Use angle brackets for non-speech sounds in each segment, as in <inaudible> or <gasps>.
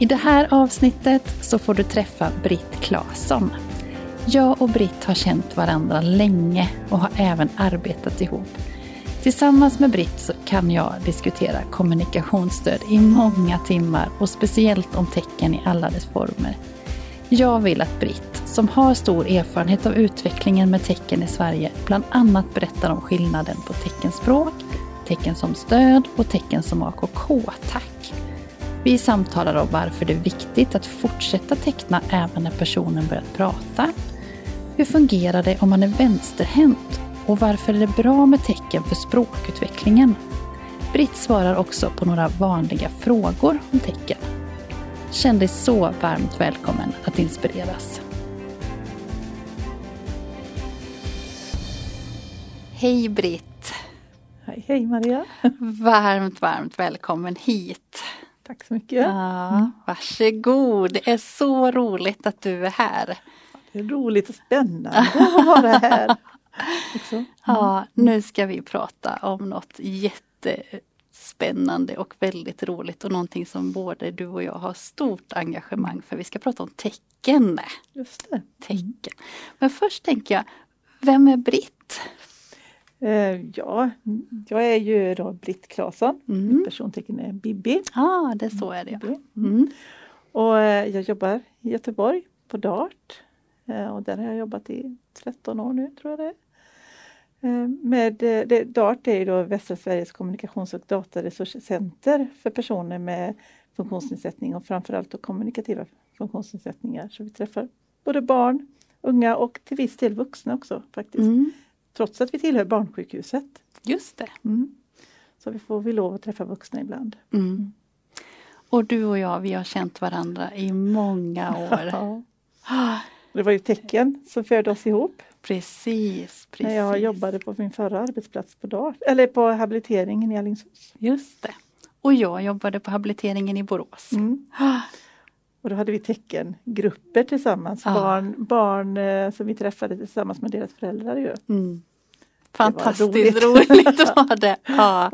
I det här avsnittet så får du träffa Britt Claesson. Jag och Britt har känt varandra länge och har även arbetat ihop. Tillsammans med Britt så kan jag diskutera kommunikationsstöd i många timmar och speciellt om tecken i alla dess former. Jag vill att Britt, som har stor erfarenhet av utvecklingen med tecken i Sverige, bland annat berättar om skillnaden på teckenspråk, tecken som stöd och tecken som AKK-tack. Vi samtalar om varför det är viktigt att fortsätta teckna även när personen börjat prata. Hur fungerar det om man är vänsterhänt? Och varför är det bra med tecken för språkutvecklingen? Britt svarar också på några vanliga frågor om tecken. Känn dig så varmt välkommen att inspireras. Hej Britt! Hej, hej Maria! Varmt, varmt välkommen hit! Tack så mycket. Ja, varsågod. Det är så roligt att du är här. Det är roligt och spännande att vara här. <laughs> Mm. Ja, nu ska vi prata om något jättespännande och väldigt roligt och någonting som både du och jag har stort engagemang för. Vi ska prata om tecken. Just det. Tecken. Men först tänker jag, vem är Britt? Eh, ja, jag är ju då Britt Claesson. Mm. Mitt persontecken är Bibi. Ja, ah, det så är det. Bibi. Mm. Och eh, jag jobbar i Göteborg på DART. Eh, och där har jag jobbat i 13 år nu tror jag det är. Med, det, DART är då Västra Sveriges kommunikations och dataresurscenter för personer med funktionsnedsättning och framförallt då kommunikativa funktionsnedsättningar. Så vi träffar både barn, unga och till viss del vuxna också faktiskt. Mm. Trots att vi tillhör barnsjukhuset. Just det. Mm. Så vi får vi lov att träffa vuxna ibland. Mm. Och du och jag, vi har känt varandra i många år. Ja. <gasps> Det var ju tecken som förde oss ihop Precis, precis. när jag jobbade på min förra arbetsplats på DART, eller på habiliteringen i Alingsås. Just det. Och jag jobbade på habiliteringen i Borås. Mm. <gasps> Och då hade vi teckengrupper tillsammans, Ja. barn, barn eh, som vi träffade tillsammans med deras föräldrar. Ju. Mm. Fantastiskt roligt. roligt, <laughs> var det. Ja.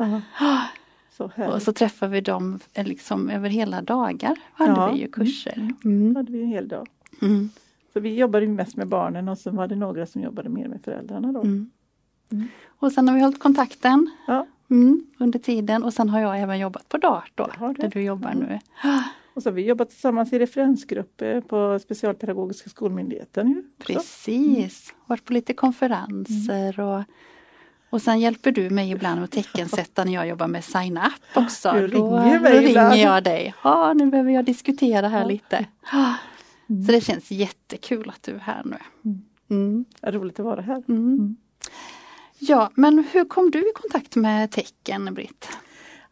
Så Och så träffade vi dem eh, liksom över hela dagar. Hade Ja. vi ju kurser. Då Mm. hade vi en hel dag. Mm. Så vi jobbade mest med barnen och så var det några som jobbade mer med föräldrarna. Då. Mm. Mm. Och sen har vi hållit kontakten Ja. mm, under tiden och sen har jag även jobbat på DART då, där du jobbar Mm. nu. Och så har vi jobbat tillsammans i referensgrupp eh, på Specialpedagogiska skolmyndigheten. Ju. Precis, varit på lite konferenser och och sen hjälper du mig ibland att teckensätta när jag jobbar med Sign Up också. Du då, ringer mig då ringer jag dig. Ja, nu behöver jag diskutera här Ja. lite. Så det känns jättekul att du är här nu. Mm. Ja, Roligt att vara här. Mm. Ja, men hur kom du i kontakt med tecken, Britt?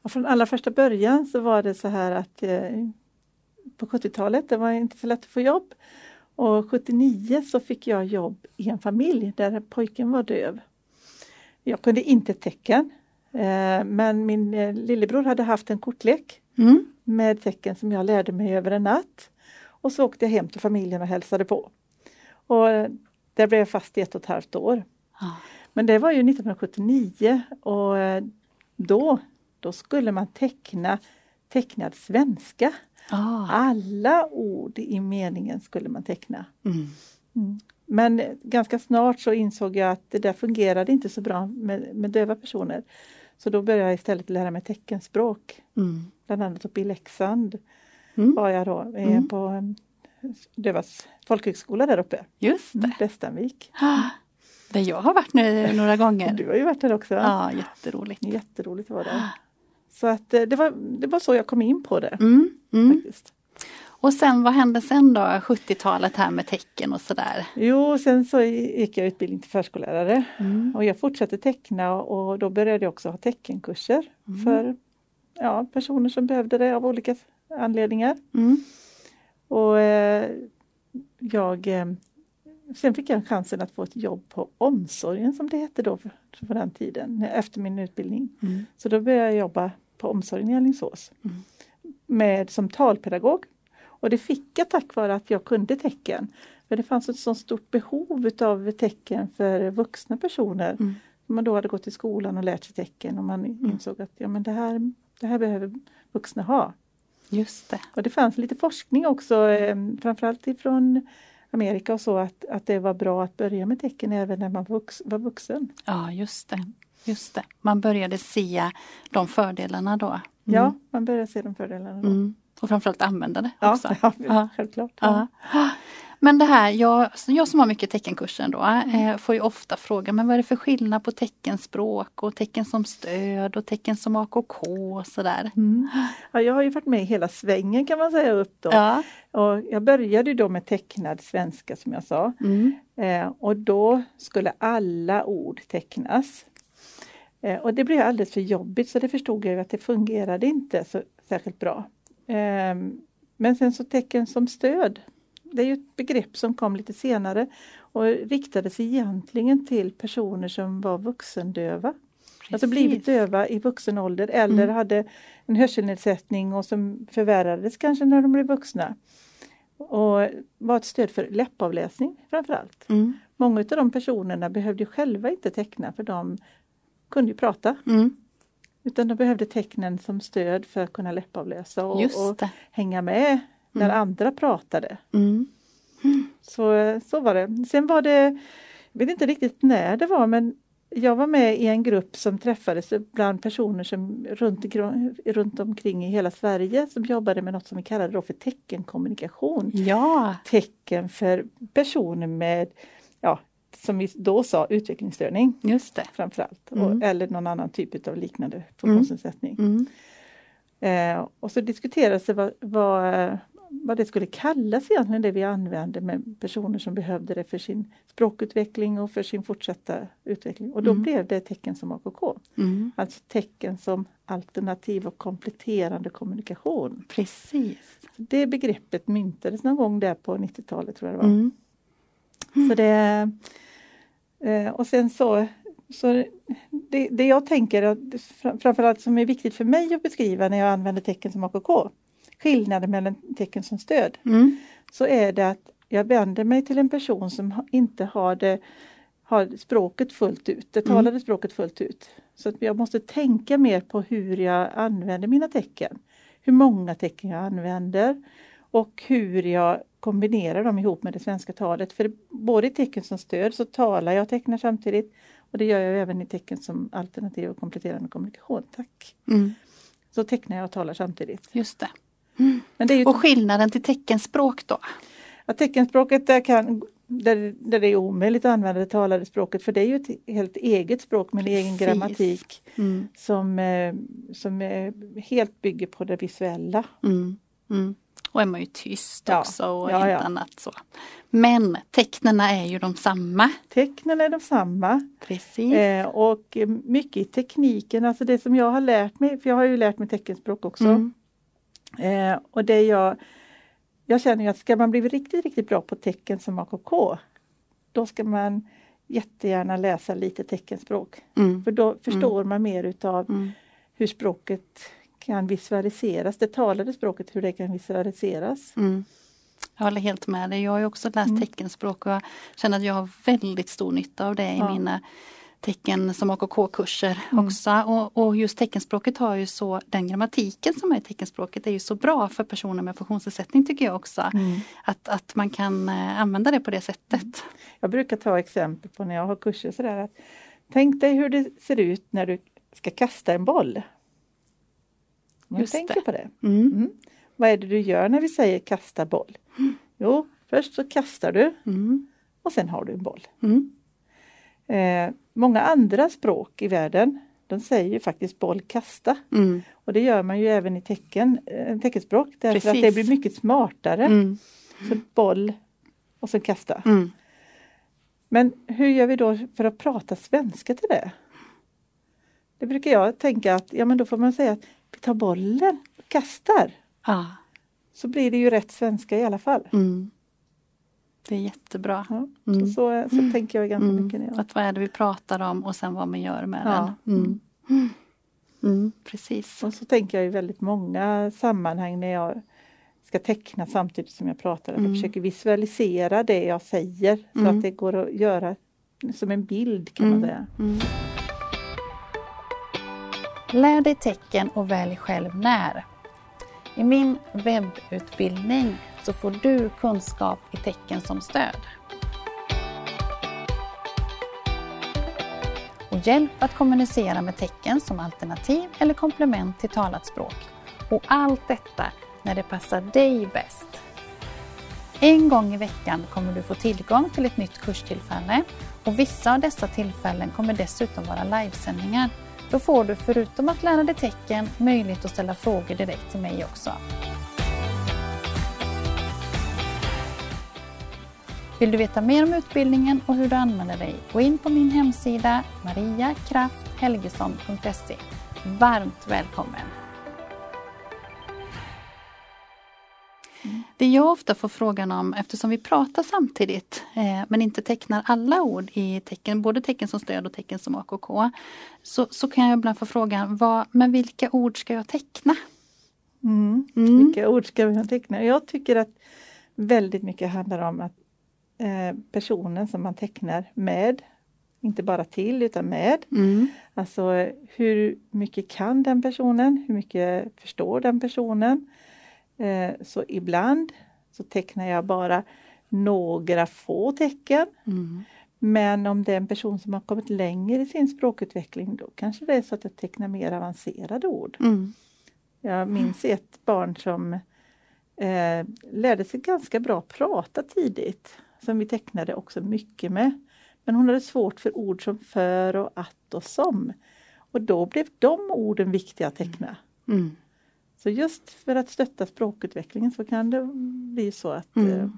Och från allra första början så var det så här att eh, på 70-talet, det var inte så lätt att få jobb. Och 79 så fick jag jobb i en familj där pojken var döv. Jag kunde inte tecken. Eh, men min eh, lillebror hade haft en kortlek Mm. med tecken som jag lärde mig över en natt. Och så åkte jag hem till familjen och hälsade på. Och eh, där blev jag fast i ett och ett halvt år. Men det var ju 1979 och då, då skulle man teckna tecknad svenska. Ah. Alla ord i meningen skulle man teckna. Mm. Men ganska snart så insåg jag att det där fungerade inte så bra med, med döva personer. Så då började jag istället lära mig teckenspråk. Mm. Bland annat uppe i Leksand Mm. var jag då eh, Mm. på Dövas folkhögskola där uppe, Just det. Västanvik. Där jag har varit nu några gånger. Du har ju varit där också. Ja, jätteroligt. Jätteroligt var det. Så att eh, det var, det var så jag kom in på det. Mm, mm. Faktiskt. Och sen vad hände sen då, 70-talet här med tecken och sådär? Jo, sen så gick jag utbildning till förskollärare Mm. och jag fortsatte teckna och då började jag också ha teckenkurser Mm. för ja, personer som behövde det av olika anledningar. Mm. Och eh, jag eh, Sen fick jag chansen att få ett jobb på omsorgen som det hette då för, för den tiden, efter min utbildning. Mm. Så då började jag jobba på omsorgen i Alingsås Mm. med, som talpedagog. Och det fick jag tack vare att jag kunde tecken. För det fanns ett så stort behov utav tecken för vuxna personer. Mm. Man då hade gått i skolan och lärt sig tecken och man insåg att ja, men det, här, det här behöver vuxna ha. Just det. Och det fanns lite forskning också, eh, framförallt ifrån Amerika och så, att, att det var bra att börja med tecken även när man vux, var vuxen. Ja, just det. Just det. Man började se de fördelarna då. Mm. Ja, man började se de fördelarna då. Mm. Och framförallt använda det Ja, också. <laughs> ja, Ja. självklart. Ja. Men det här, jag, jag som har mycket teckenkurser då, Mm. eh, får ju ofta fråga, men vad är det för skillnad på teckenspråk och tecken som stöd och tecken som AKK och sådär? Mm. Ja, jag har ju varit med hela svängen kan man säga upp då. Ja. Och jag började då med tecknad svenska som jag sa. Mm. Eh, och då skulle alla ord tecknas. Eh, och det blev alldeles för jobbigt så det förstod jag ju att det fungerade inte så särskilt bra. Eh, men sen så tecken som stöd. Det är ju ett begrepp som kom lite senare och riktade sig egentligen till personer som var vuxendöva. Alltså blivit Precis. döva i vuxen ålder eller Mm. hade en hörselnedsättning och som förvärrades kanske när de blev vuxna. Och var ett stöd för läppavläsning framförallt. Mm. Många av de personerna behövde själva inte teckna för de kunde ju prata. Mm. Utan de behövde tecknen som stöd för att kunna läppavläsa och, och hänga med när Mm. andra pratade. Mm. Så, så var det. Sen var det, jag vet inte riktigt när det var men jag var med i en grupp som träffades bland personer som runt, runt omkring i hela Sverige som jobbade med något som vi kallade då för teckenkommunikation. Ja, Tecken för personer med, ja, som vi då sa, utvecklingsstörning just det. framförallt. Mm. Och, eller någon annan typ av liknande funktionsnedsättning. Mm. Eh, och så diskuterades det vad, vad, vad det skulle kallas egentligen det vi använde med personer som behövde det för sin språkutveckling och för sin fortsatta utveckling. Och då Mm. blev det tecken som AKK. Mm. Alltså tecken som alternativ och kompletterande kommunikation. Precis. Det begreppet myntades någon gång där på 90-talet tror jag det var. Mm. Så det, eh, och sen så, så det, det jag tänker, att fram- framförallt som är viktigt för mig att beskriva när jag använder tecken som AKK, skillnaden mellan tecken som stöd, Mm. så är det att jag vänder mig till en person som inte har, det, har språket fullt ut, det Mm. talade språket fullt ut. Så att jag måste tänka mer på hur jag använder mina tecken. Hur många tecken jag använder och hur jag kombinerar dem ihop med det svenska talet. För både i tecken som stöd så talar jag och tecknar samtidigt och det gör jag även i tecken som alternativ och kompletterande kommunikation. Tack! Mm. Så tecknar jag och talar samtidigt. Just det. Men det är ju Och skillnaden till teckenspråk då? Ja, teckenspråket där, kan, där, där det är omöjligt att använda det talade språket för det är ju ett helt eget språk med en egen Precis. grammatik Mm. som, eh, som eh, helt bygger på det visuella. Mm. Mm. Och är man ju tyst Ja, också och ja, ja. annat så. Men tecknena är ju de samma. Tecknen är de samma Precis. eh, och mycket i tekniken, alltså det som jag har lärt mig, för jag har ju lärt mig teckenspråk också. Mm. Eh, och det jag, jag känner ju att ska man bli riktigt, riktigt bra på tecken som AKK, då ska man jättegärna läsa lite teckenspråk. Mm. För då förstår man mer utav Mm. hur språket kan visualiseras, det talade språket, hur det kan visualiseras. Mm. Jag håller helt med dig. Jag har också läst Mm. teckenspråk och jag känner att jag har väldigt stor nytta av det i Ja. mina tecken som AKK-kurser Mm. också. Och, och just teckenspråket har ju så, den grammatiken som är i teckenspråket är ju så bra för personer med funktionsnedsättning tycker jag också. Att, att man kan eh, använda det på det sättet. Jag brukar ta exempel på när jag har kurser sådär att tänk dig hur det ser ut när du ska kasta en boll. Man Just tänker det. på det. Mm. Mm. Vad är det du gör när vi säger kasta boll? Jo, först så kastar du Mm. och sen har du en boll. Mm. Eh, många andra språk i världen de säger ju faktiskt boll kasta Mm. och det gör man ju även i tecken, eh, teckenspråk därför att Precis. det blir mycket smartare. Mm. Så boll och sen kasta. Mm. Men hur gör vi då för att prata svenska till det? Det brukar jag tänka att ja men då får man säga att vi tar bollen och kastar. Ja. Så blir det ju rätt svenska i alla fall. Mm. Det är jättebra. Ja, Mm. så, så, så tänker jag ganska Mm. mycket. jag- Att vad är det vi pratar om och sen vad man gör med Ja. den. Mm. Mm. Precis. Och så tänker jag i väldigt många sammanhang när jag ska teckna samtidigt som jag pratar. Att Mm. jag försöker visualisera det jag säger så Mm. att det går att göra som en bild kan man Mm. säga. Lär dig tecken och välj själv när. I min webbutbildning så får du kunskap i tecken som stöd. Och hjälp att kommunicera med tecken som alternativ eller komplement till talat språk. Och allt detta när det passar dig bäst. En gång i veckan kommer du få tillgång till ett nytt kurstillfälle och vissa av dessa tillfällen kommer dessutom vara livesändningar. Då får du förutom att lära dig tecken möjlighet att ställa frågor direkt till mig också. Vill du veta mer om utbildningen och hur du använder dig? Gå in på min hemsida mariakrafthelgesson.se. Varmt välkommen! Det jag ofta får frågan om, eftersom vi pratar samtidigt eh, men inte tecknar alla ord i tecken, både tecken som stöd och tecken som AKK, så, så kan jag ibland få frågan, vad, men vilka ord ska jag teckna? Mm. Mm. Vilka ord ska vi teckna? Jag tycker att väldigt mycket handlar om att eh, personen som man tecknar med, inte bara till utan med. Mm. Alltså hur mycket kan den personen? Hur mycket förstår den personen? Eh, så ibland så tecknar jag bara några få tecken. Mm. Men om det är en person som har kommit längre i sin språkutveckling då kanske det är så att jag tecknar mer avancerade ord. Mm. Jag minns ett barn som eh, lärde sig ganska bra prata tidigt, som vi tecknade också mycket med. Men hon hade svårt för ord som för och att och som. Och då blev de orden viktiga att teckna. Mm. Så just för att stötta språkutvecklingen så kan det bli så att Mm. eh,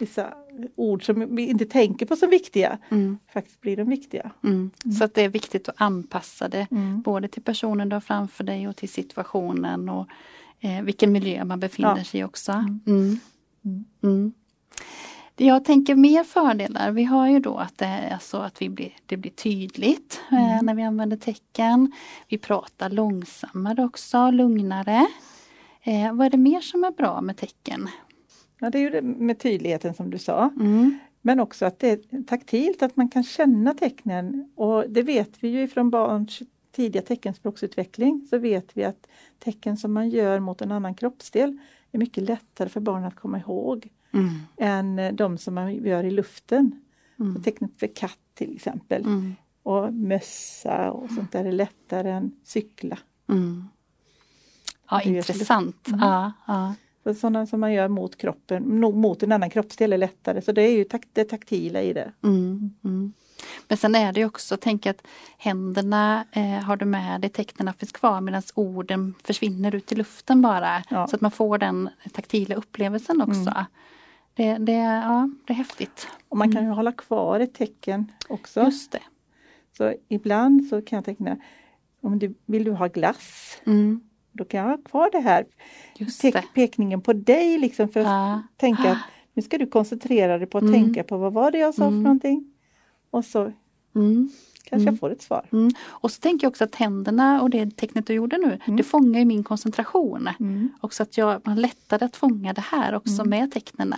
vissa ord som vi inte tänker på som viktiga Mm. faktiskt blir de viktiga. Mm. Så att det är viktigt att anpassa det Mm. både till personen du har framför dig och till situationen och eh, vilken miljö man befinner Ja. sig i också. Jag tänker mer fördelar, vi har ju då att det är så att vi blir, det blir tydligt eh, Mm. när vi använder tecken. Vi pratar långsammare också, lugnare. Eh, vad är det mer som är bra med tecken? Ja, det är ju det med tydligheten som du sa. Mm. Men också att det är taktilt, att man kan känna tecknen. Och det vet vi ju ifrån barns tidiga teckenspråksutveckling. Så vet vi att tecken som man gör mot en annan kroppsdel är mycket lättare för barn att komma ihåg Mm. än eh, de som man gör i luften. Mm. Tecknet för katt till exempel. Mm. Och mössa och sånt där är lättare än cykla. Mm. Ja, intressant. Mm. Ja, ja. Så sådana som man gör mot kroppen, mot en annan kroppsdel är lättare. Så det är ju tak- det taktila i det. Mm, mm. Men sen är det ju också, tänk att händerna eh, har du med dig, tecknen finns kvar medan orden försvinner ut i luften bara. Ja. Så att man får den taktila upplevelsen också. Mm. Det, det, ja, det är häftigt. Och man kan ju hålla kvar ett tecken också. Just det. Så ibland så kan jag teckna, om du vill du ha glass, Mm, då kan jag ha kvar det här just te- det. pekningen på dig liksom för att Ja. tänka att nu ska du koncentrera dig på att Mm. tänka på vad var det jag sa Mm. för någonting. Och så Mm, kanske Mm. jag får ett svar. mm. Och så tänker jag också att händerna och det tecknet du gjorde nu, Mm. det fångar min koncentration. Mm. Också att jag man lättare att fånga det här också Mm. med tecknen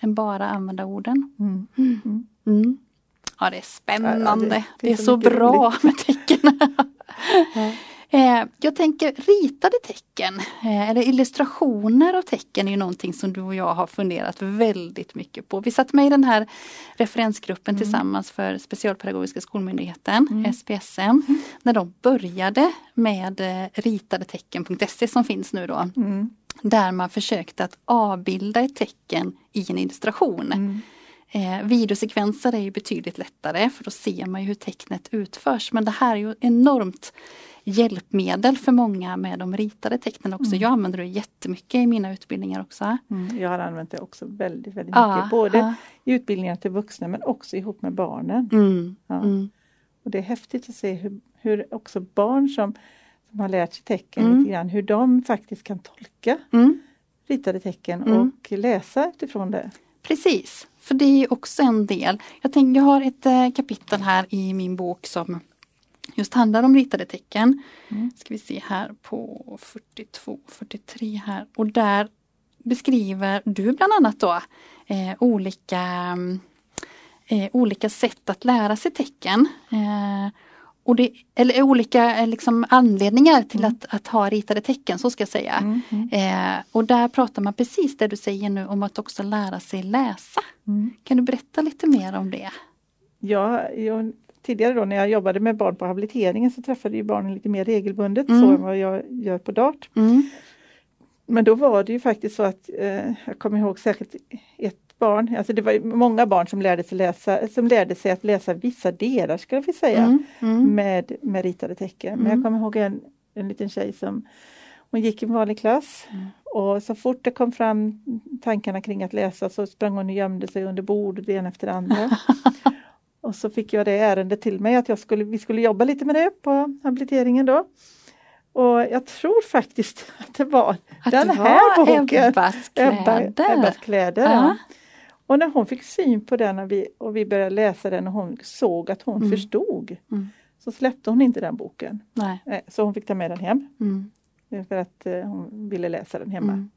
än bara använda orden. Mm. Mm. Ja det är spännande. Ja, det, det- det, är så, mycket bra med tecken. <laughs> Ja. Eh, jag tänker ritade tecken eh, eller illustrationer av tecken är ju någonting som du och jag har funderat väldigt mycket på. Vi satt med i den här referensgruppen Mm. tillsammans för Specialpedagogiska skolmyndigheten, Mm. SPSM, när de började med eh, ritadetecken.se som finns nu då. Mm. där man försökte att avbilda ett tecken i en illustration. Mm. Eh, videosekvenser är ju betydligt lättare för då ser man ju hur tecknet utförs. Men det här är ju enormt hjälpmedel för många med de ritade tecknen också. Mm. Jag använder det jättemycket i mina utbildningar också. Mm. Jag har använt det också väldigt, väldigt Ja, mycket. Både ja. i utbildningar till vuxna men också ihop med barnen. Mm, Ja. mm, Och det är häftigt att se hur, hur också barn som, som har lärt sig tecken Mm. lite grann, hur de faktiskt kan tolka mm. ritade tecken och läsa utifrån det. Precis, för det är också en del. Jag, tänker, jag har ett eh, kapitel här i min bok som just handlar om ritade tecken. Mm. Ska vi se här på 42, 43 här och där beskriver du bland annat då eh, olika, mm, eh, olika sätt att lära sig tecken. Eh, och det, eller olika eh, liksom, anledningar till Mm. att, att ha ritade tecken, så ska jag säga. Mm. Mm. Eh, och där pratar man precis det du säger nu om att också lära sig läsa. Mm. Kan du berätta lite mer om det? Ja, jag, tidigare då när jag jobbade med barn på habiliteringen så träffade jag barnen lite mer regelbundet Mm. så än vad jag gör på DART. Mm. Men då var det ju faktiskt så att eh, jag kommer ihåg särskilt ett barn, alltså det var många barn som lärde sig, läsa, som lärde sig att läsa vissa delar ska vi säga Mm. Mm. med, med ritade tecken. Men Mm. jag kommer ihåg en, en liten tjej som hon gick i en vanlig klass Mm. och så fort det kom fram tankarna kring att läsa så sprang hon och gömde sig under bordet det ena efter det andra. <laughs> och så fick jag det ärendet till mig att jag skulle, vi skulle jobba lite med det på habiliteringen då. Och jag tror faktiskt <laughs> att det var Att den det här var boken. Ebbas Ebba, kläder. Ebbas kläder. Ja. Ja. Och när hon fick syn på den och vi, och vi började läsa den och hon såg att hon Mm. förstod Mm. så släppte hon inte den boken. Nej. Nej, Så hon fick ta med den hem Mm. eh, för att eh, hon ville läsa den hemma. Mm.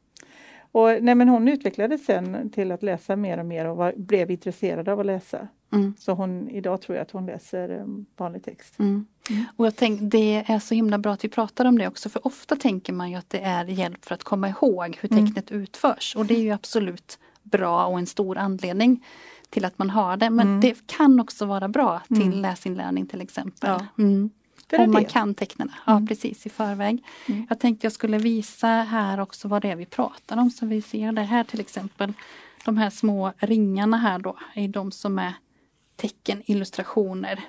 Och, nej, men hon utvecklades sen till att läsa mer och mer och var, blev intresserad av att läsa. Mm. Så hon, idag tror jag att hon läser eh, vanlig text. Mm. Mm. Och jag tänk, det är så himla bra att vi pratar om det också för ofta tänker man ju att det är hjälp för att komma ihåg hur Mm. tecknet utförs och det är ju absolut bra och en stor anledning till att man har det. Men Mm. det kan också vara bra till Mm. läsinlärning till exempel. Ja. Mm. För Om man det. kan tecknen. Ja Mm. precis i förväg. Mm. Jag tänkte jag skulle visa här också vad det är vi pratar om så vi ser det här till exempel. De här små ringarna här då är de som är teckenillustrationer.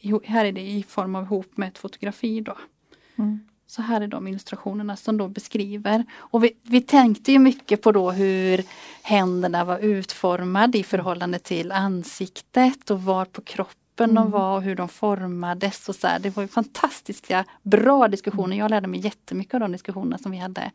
Jo, Här är det i form av ihop med ett fotografi då. Mm. Så här är de illustrationerna som då beskriver. Och vi, vi tänkte ju mycket på då hur händerna var utformade i förhållande till ansiktet och var på kroppen de Mm. var och hur de formades. Och så här. Det var fantastiska, bra diskussioner. Jag lärde mig jättemycket av de diskussionerna som vi hade.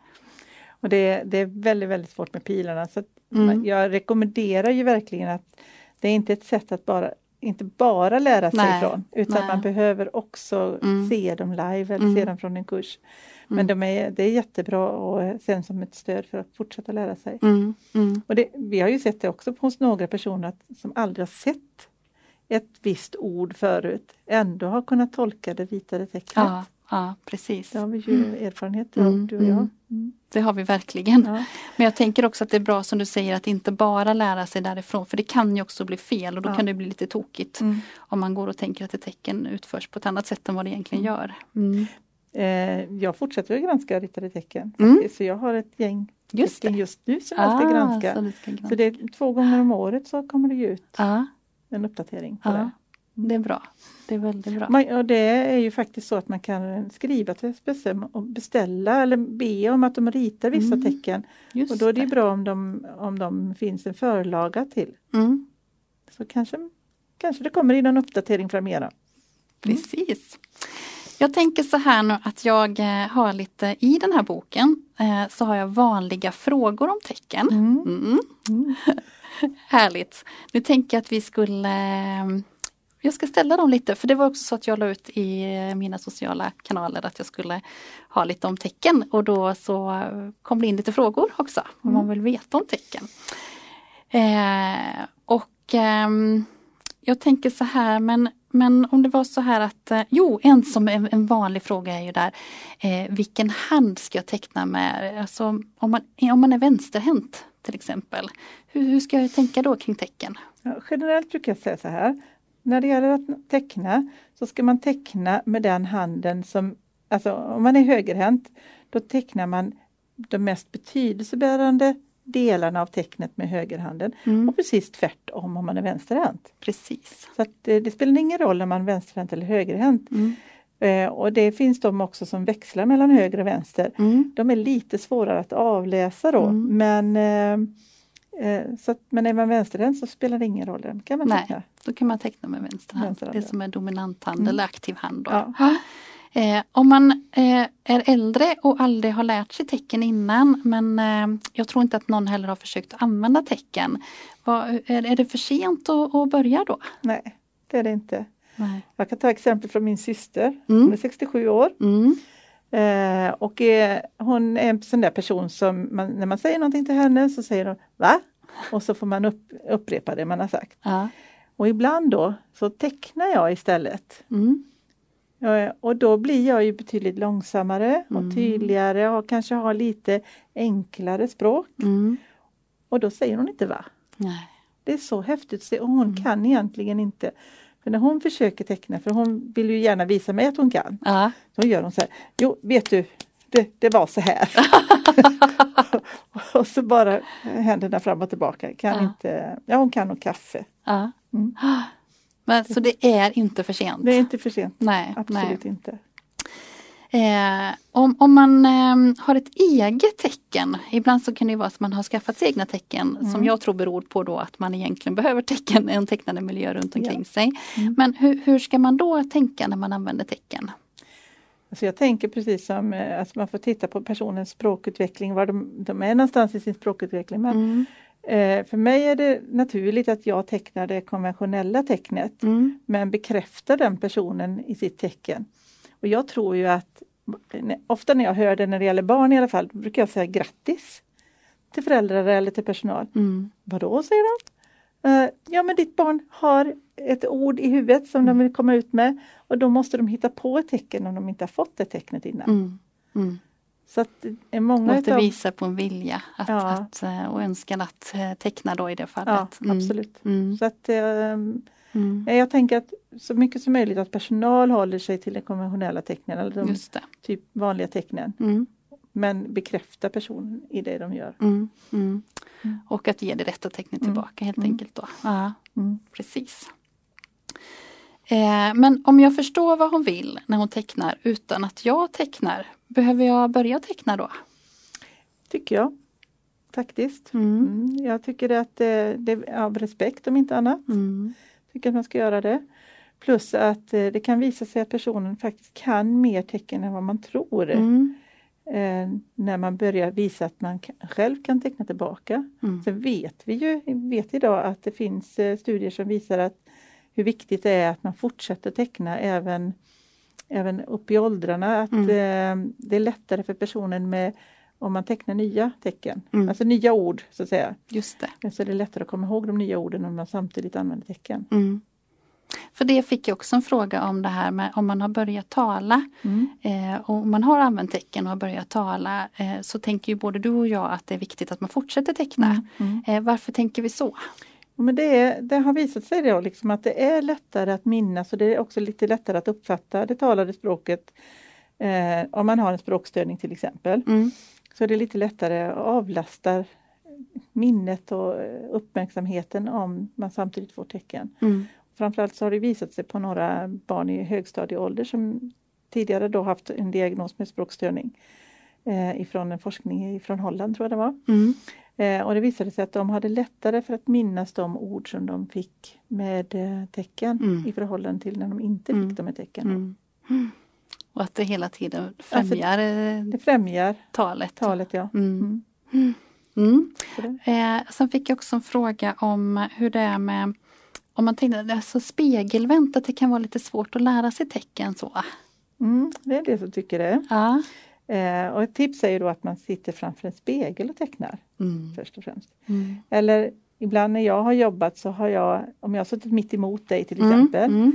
Och det, det är väldigt, väldigt svårt med pilarna. Så Mm. jag rekommenderar ju verkligen att det är inte ett sätt att bara inte bara lära sig Nej, ifrån utan nej. man behöver också Mm. se dem live eller Mm. se dem från en kurs. Men Mm. de är, det är jättebra och sen som ett stöd för att fortsätta lära sig. Mm, mm, Och det, vi har ju sett det också hos några personer att, som aldrig har sett ett visst ord förut ändå har kunnat tolka det ritade tecknet. ja, ja, precis. Det har vi ju erfarenhet av, du och jag. Mm. Mm. Det har vi verkligen. Ja. Men jag tänker också att det är bra som du säger att inte bara lära sig därifrån för det kan ju också bli fel och då Ja. kan det bli lite tokigt. Mm. Om man går och tänker att ett tecken utförs på ett annat sätt än vad det egentligen gör. Mm. Eh, jag fortsätter att granska ritade tecken. Mm. Så jag har ett gäng Just just nu som jag ska Ah, granska. så, Så det är två gånger om året så kommer det ut Ja, en uppdatering. På ja, det. det är bra. Det är väldigt bra. Man, och det är ju faktiskt så att man kan skriva till SPSM och beställa eller be om att de ritar vissa Mm. tecken. Just Och då är det ju bra om de, om de finns en förlaga till. Mm, Så kanske, kanske det kommer in en uppdatering framöver. precis. Jag tänker så här nu att jag eh, har lite i den här boken eh, så har jag vanliga frågor om tecken. Mm. Mm. Mm. <laughs> Härligt. Nu tänker jag att vi skulle eh, jag ska ställa dem lite för det var också så att jag la ut i eh, mina sociala kanaler att jag skulle ha lite om tecken och då så eh, kom det in lite frågor också om man vill veta om tecken. Eh, och ehm, jag tänker så här men, men om det var så här att, eh, jo en som en, en vanlig fråga är ju där, eh, vilken hand ska jag teckna med? Alltså om man, om man är vänsterhänt till exempel, hur, hur ska jag tänka då kring tecken? Ja, generellt brukar jag säga så här. När det gäller att teckna så ska man teckna med den handen som, alltså om man är högerhänt, då tecknar man de mest betydelsebärande delarna av tecknet med högerhanden Mm. och precis tvärtom om man är vänsterhänt. Precis. Så det, det spelar ingen roll om man är vänsterhänt eller högerhänt. Mm. Eh, och det finns de också som växlar mellan höger och vänster. Mm. De är lite svårare att avläsa då Mm. men eh, eh, så att, men är man vänsterhänt så spelar det ingen roll. Kan man Nej. teckna. Då kan man teckna med vänster hand. Vänster hand, Det ja. som är dominant hand Mm. eller aktiv hand. Ja. Eh, om man eh, är äldre och aldrig har lärt sig tecken innan men eh, jag tror inte att någon heller har försökt använda tecken. Vad, är, är det för sent att, att börja då? Nej, det är det inte. Nej. Jag kan ta exempel från min syster. Mm. Hon är 67 år Mm. Eh, och är, hon är en sån där person som man, när man säger någonting till henne så säger hon Va? Och så får man upp, upprepa det man har sagt. Ja. Och ibland då så tecknar jag istället. Mm. Eh, Och då blir jag ju betydligt långsammare och Mm. tydligare och kanske har lite enklare språk. Mm. Och då säger hon inte va. Nej. Det är så häftigt och hon Mm. kan egentligen inte. För när hon försöker teckna, för hon vill ju gärna visa mig att hon kan. Ja. Då gör hon så här, jo vet du, det, det var så här. <laughs> och så bara händerna fram och tillbaka. Kan Ja. inte, ja hon kan nog kaffe. Ja. Mm. <gasps> Men, så det är inte för sent? Det är inte för sent, Nej, absolut nej. inte. Eh, om, om man eh, har ett eget tecken, ibland så kan det vara att man har skaffat sig egna tecken som Mm. jag tror beror på då att man egentligen behöver tecken, en tecknande miljö runt omkring Ja. sig. Mm. Men hur, hur ska man då tänka när man använder tecken? Alltså jag tänker precis som eh, att man får titta på personens språkutveckling, var de, de är någonstans i sin språkutveckling. Men Mm. eh, för mig är det naturligt att jag tecknar det konventionella tecknet Mm. men bekräftar den personen i sitt tecken. Och jag tror ju att ofta när jag hör det när det gäller barn i alla fall, brukar jag säga grattis till föräldrar eller till personal. Mm. Vadå, säger de. Eh, ja men ditt barn har ett ord i huvudet som Mm. de vill komma ut med och då måste de hitta på ett tecken om de inte har fått det tecknet innan. Mm. Mm. Så att det är många det utav- visar på en vilja att, Ja. att, eh, och önskan att eh, teckna då i det Ja, fallet. Mm. absolut. Mm. Så att, ehm, Mm. jag tänker att så mycket som möjligt att personal håller sig till de konventionella tecknen eller de typ vanliga tecknen. Mm. Men bekräfta personen i det de gör. Mm. Mm. Mm. Och att ge det rätta tecknet Mm. tillbaka helt enkelt då. Ja. Precis. Eh, men om jag förstår vad hon vill när hon tecknar utan att jag tecknar, behöver jag börja teckna då? Tycker jag. Faktiskt. Mm. Mm. Jag tycker att det, det är av respekt om inte annat. Mm. Tycker att man ska göra det. Plus att eh, det kan visa sig att personen faktiskt kan mer tecken än vad man tror. Mm. Eh, när man börjar visa att man själv kan teckna tillbaka. Mm. Sen vet vi ju vet idag att det finns eh, studier som visar att hur viktigt det är att man fortsätter teckna även, även upp i åldrarna. Att Mm. det är lättare för personen med om man tecknar nya tecken, Mm. alltså nya ord så att säga. Just det. Så är det lättare att komma ihåg de nya orden om man samtidigt använder tecken. Mm. För det fick jag också en fråga om det här med om man har börjat tala Mm. eh, och om man har använt tecken och har börjat tala eh, så tänker ju både du och jag att det är viktigt att man fortsätter teckna. Mm. Mm. Eh, varför tänker vi så? Men det, är, det har visat sig då liksom att det är lättare att minnas och det är också lite lättare att uppfatta det talade språket eh, om man har en språkstörning till exempel. Mm. Så är det lite lättare att avlasta minnet och uppmärksamheten om man samtidigt får tecken. Mm. Framförallt så har det visat sig på några barn i högstadieålder som tidigare då haft en diagnos med språkstörning eh, ifrån en forskning från Holland tror jag det var. Mm. Eh, och det visade sig att de hade lättare för att minnas de ord som de fick med eh, tecken Mm. i förhållande till när de inte Mm. fick dem med tecken. Och att det hela tiden främjar eh, Det främjar talet. talet ja. Mm. Mm. Mm. Eh, sen fick jag också en fråga om hur det är med om man tänkte alltså spegelvänt, att det kan vara lite svårt att lära sig tecken så. Mm, det är det som tycker det. Ja. Eh, och ett tips är ju då att man sitter framför en spegel och tecknar Mm. först och främst. Mm. Eller ibland när jag har jobbat så har jag, om jag har suttit mitt emot dig till Mm. exempel, Mm.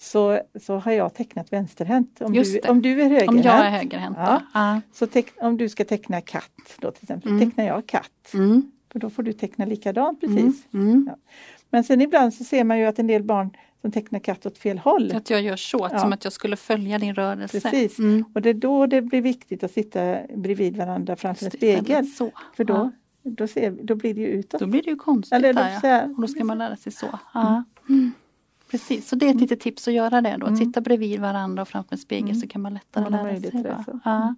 Så, så har jag tecknat vänsterhänt. Om, du, om du är Om högerhänt, jag är högerhänt. Ja. Ja. så teck, om du ska teckna katt då till exempel, Mm. tecknar jag katt. Mm. För då får du teckna likadant precis. Mm. Mm. Men sen ibland så ser man ju att en del barn som tecknar katt åt fel håll. Att jag gör så, Ja. som att jag skulle följa din rörelse. Precis. Mm. Och det är då det blir viktigt att sitta bredvid varandra framför en spegel. Så. För då, Ja. då, ser, då blir det ju utåt. Då blir det ju konstigt Eller där, ja. Och då ska man lära sig så. Ja. Mm. Precis, så det är ett litet tips att göra det då. Mm. Sitta bredvid varandra och framför en spegel Mm. så kan man lättare man lära sig. det, så. Ja.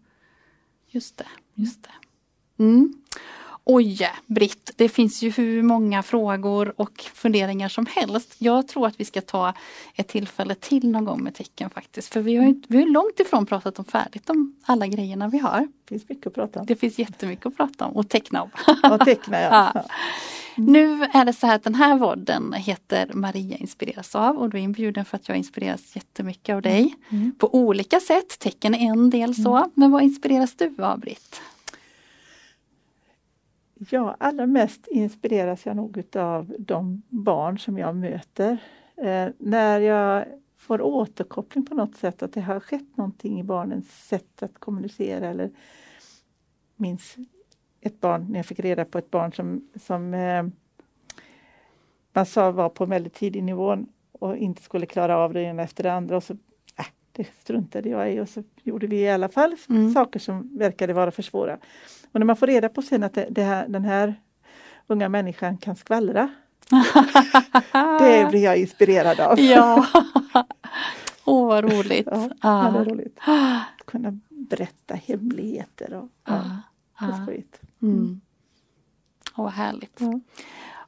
Just det, just det. Mm. Oj, Britt, det finns ju hur många frågor och funderingar som helst. Jag tror att vi ska ta ett tillfälle till någon gång med tecken faktiskt. För vi har ju vi har långt ifrån pratat om färdigt om alla grejerna vi har. Det finns mycket att prata om. Det finns jättemycket att prata om och teckna om. Ja, teckna ja. <laughs> Ja. Nu är det så här att den här vodden heter Maria inspireras av och du är inbjuden för att jag inspireras jättemycket av dig. Mm. På olika sätt, tecken är en del så. Men vad inspireras du av Britt? Ja, allra mest inspireras jag nog utav de barn som jag möter. Eh, när jag får återkoppling på något sätt, att det har skett någonting i barnens sätt att kommunicera eller minns ett barn, när jag fick reda på ett barn som, som eh, man sa var på en väldigt tidig nivå och inte skulle klara av det ena efter det andra och så äh, det struntade jag i och så gjorde vi i alla fall Mm. saker som verkade vara för svåra. Och när man får reda på sen att det, det här, den här unga människan kan skvallra, <laughs> det blir jag inspirerad av. Ja, <laughs> åh vad roligt. Ja, är roligt. Att kunna berätta hemligheter och Ja, det är skojigt. Mm. Åh, vad härligt. Ja.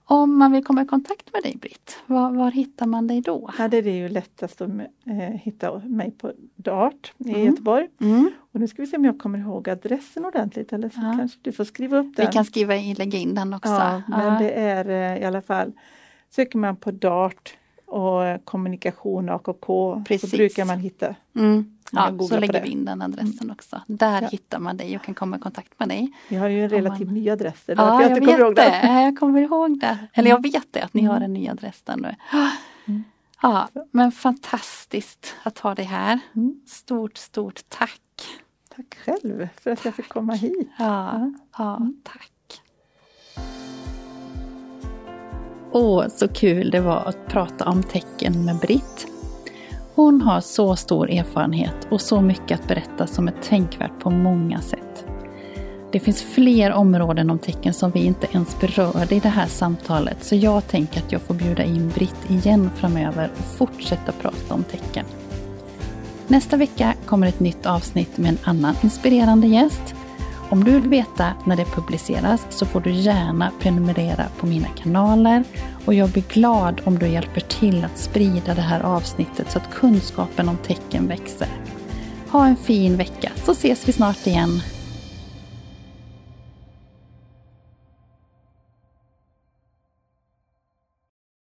Om man vill komma i kontakt med dig Britt, var, var hittar man dig då? Ja, det är ju lättast att eh, hitta mig på Dart i Mm. Göteborg. Mm. Och nu ska vi se om jag kommer ihåg adressen ordentligt eller så Ja. kanske du får skriva upp Vi den. kan skriva in, lägga in den också. ja, men det är eh, i alla fall Söker man på Dart och kommunikation AKK Precis. så brukar man hitta. Mm. Ja, så lägger vi in den adressen också. Där Ja. hittar man dig och kan komma i kontakt med dig. Vi har ju en relativt man- ny adress. Det Ja, jag jag ihåg vet det. Jag kommer ihåg det. Eller jag vet det, att ni har en ny adress där nu. Mm. Ja, men fantastiskt att ha dig här. Mm. Stort, stort tack. Tack själv för att jag fick komma hit. Ja, ja Mm. tack. Åh, så kul det var att prata om tecken med Britt. Hon har så stor erfarenhet och så mycket att berätta som är tänkvärt på många sätt. Det finns fler områden om tecken som vi inte ens berörde i det här samtalet så jag tänker att jag får bjuda in Britt igen framöver och fortsätta prata om tecken. Nästa vecka kommer ett nytt avsnitt med en annan inspirerande gäst. Om du vill veta när det publiceras så får du gärna prenumerera på mina kanaler och jag blir glad om du hjälper till att sprida det här avsnittet så att kunskapen om tecken växer. Ha en fin vecka så ses vi snart igen.